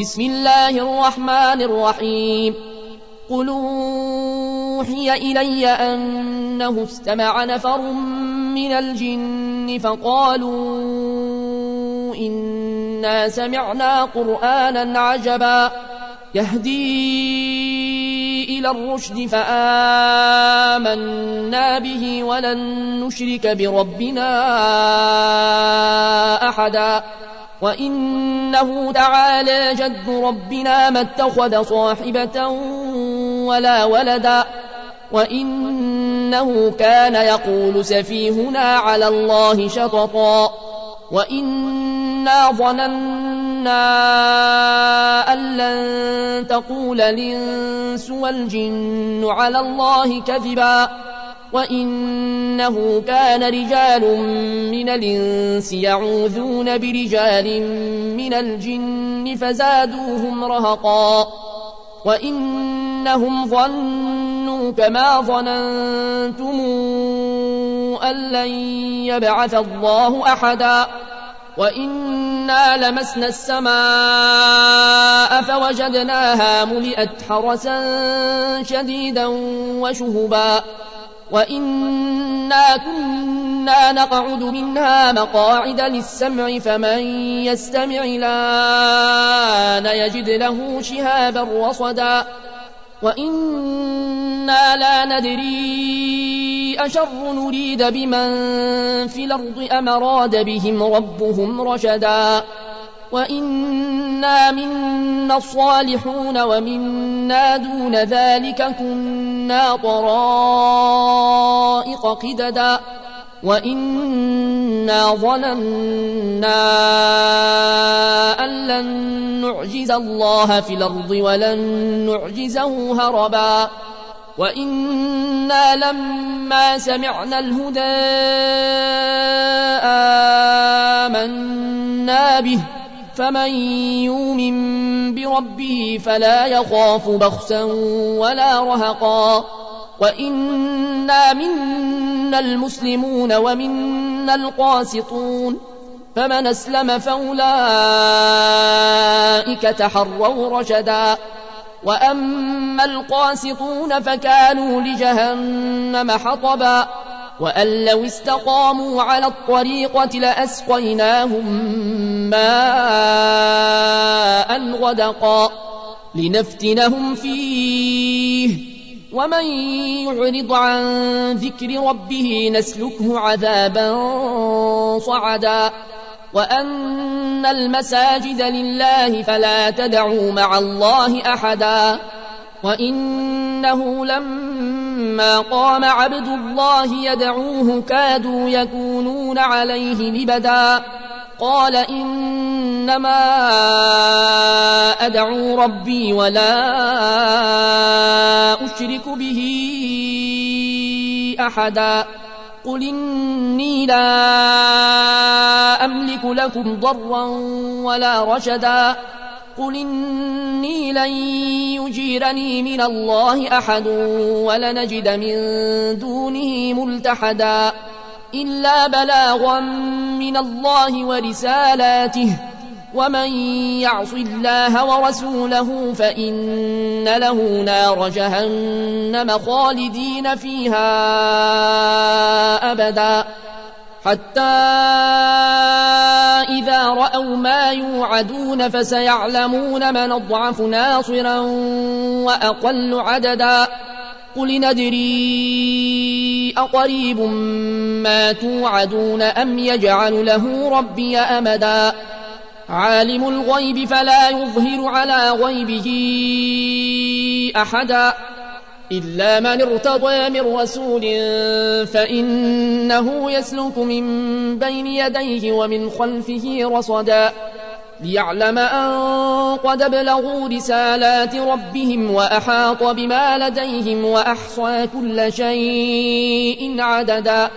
بسم الله الرحمن الرحيم. قل أوحي إلي أنه استمع نفر من الجن فقالوا إنا سمعنا قرآنا عجبا. يهدي إلى الرشد فآمنا به ولن نشرك بربنا أحدا. وإنه تعالى جد ربنا ما اتخذ صاحبة ولا ولدا وإنه كان يقول سفيهنا على الله شططا وإنا ظننا أن لن تقول الإنس والجن على الله كذبا وإنه كان رجال من الإنس يعوذون برجال من الجن فزادوهم رهقا وإنهم ظنوا كما ظننتم أن لن يبعث الله أحدا وإنا لمسنا السماء فوجدناها ملئت حرسا شديدا وشهبا وإنا كنا نقعد منها مقاعد للسمع فمن يستمع الآن يجد له شهابا رصدا وإنا لا ندري أشر نريد بمن في الأرض أم راد بهم ربهم رشدا وإنا منا الصالحون ومنا دون ذلك كنا طرائق قددا وإنا ظننا أن لن نعجز الله في الأرض ولن نعجزه هربا وإنا لما سمعنا الهدى آمنا به فمن يؤمن بربه فلا يخاف بخسا ولا رهقا. وإنا منا المسلمون ومنا القاسطون. فمن أسلم فأولئك تحروا رشدا. وأما القاسطون فكانوا لجهنم حطبا. وأن لو استقاموا على الطريقة لأسقيناهم ماء غدقا لنفتنهم فيه. ومن يعرض عن ذكر ربه نسلكه عذابا صعدا. وأن المساجد لله فلا تدعوا مع الله أحدا. وإنه لما قام عبد الله يدعوه كادوا يكونون عليه لبدا. قال إنما أدعو ربي ولا أشرك به أحدا. قل إني لا أملك لكم ضرا ولا رشدا. قل إني لن يجيرني من الله أحد ولنجد من دونه ملتحدا إلا بلاغا من الله ورسالاته ومن يعص الله ورسوله فإن له نار جهنم خالدين فيها أبدا حتى إذا رأوا ما يوعدون فسيعلمون من أضعف ناصرا وأقل عددا. قل ندري أقريب ما توعدون أم يجعل له ربي أمدا. عالم الغيب فلا يظهر على غيبه أحدا. إلا من ارتضى من رسول فإنه يسلك من بين يديه ومن خلفه رصدا ليعلم أن قد ابلغوا رسالات ربهم وأحاط بما لديهم وأحصى كل شيء عددا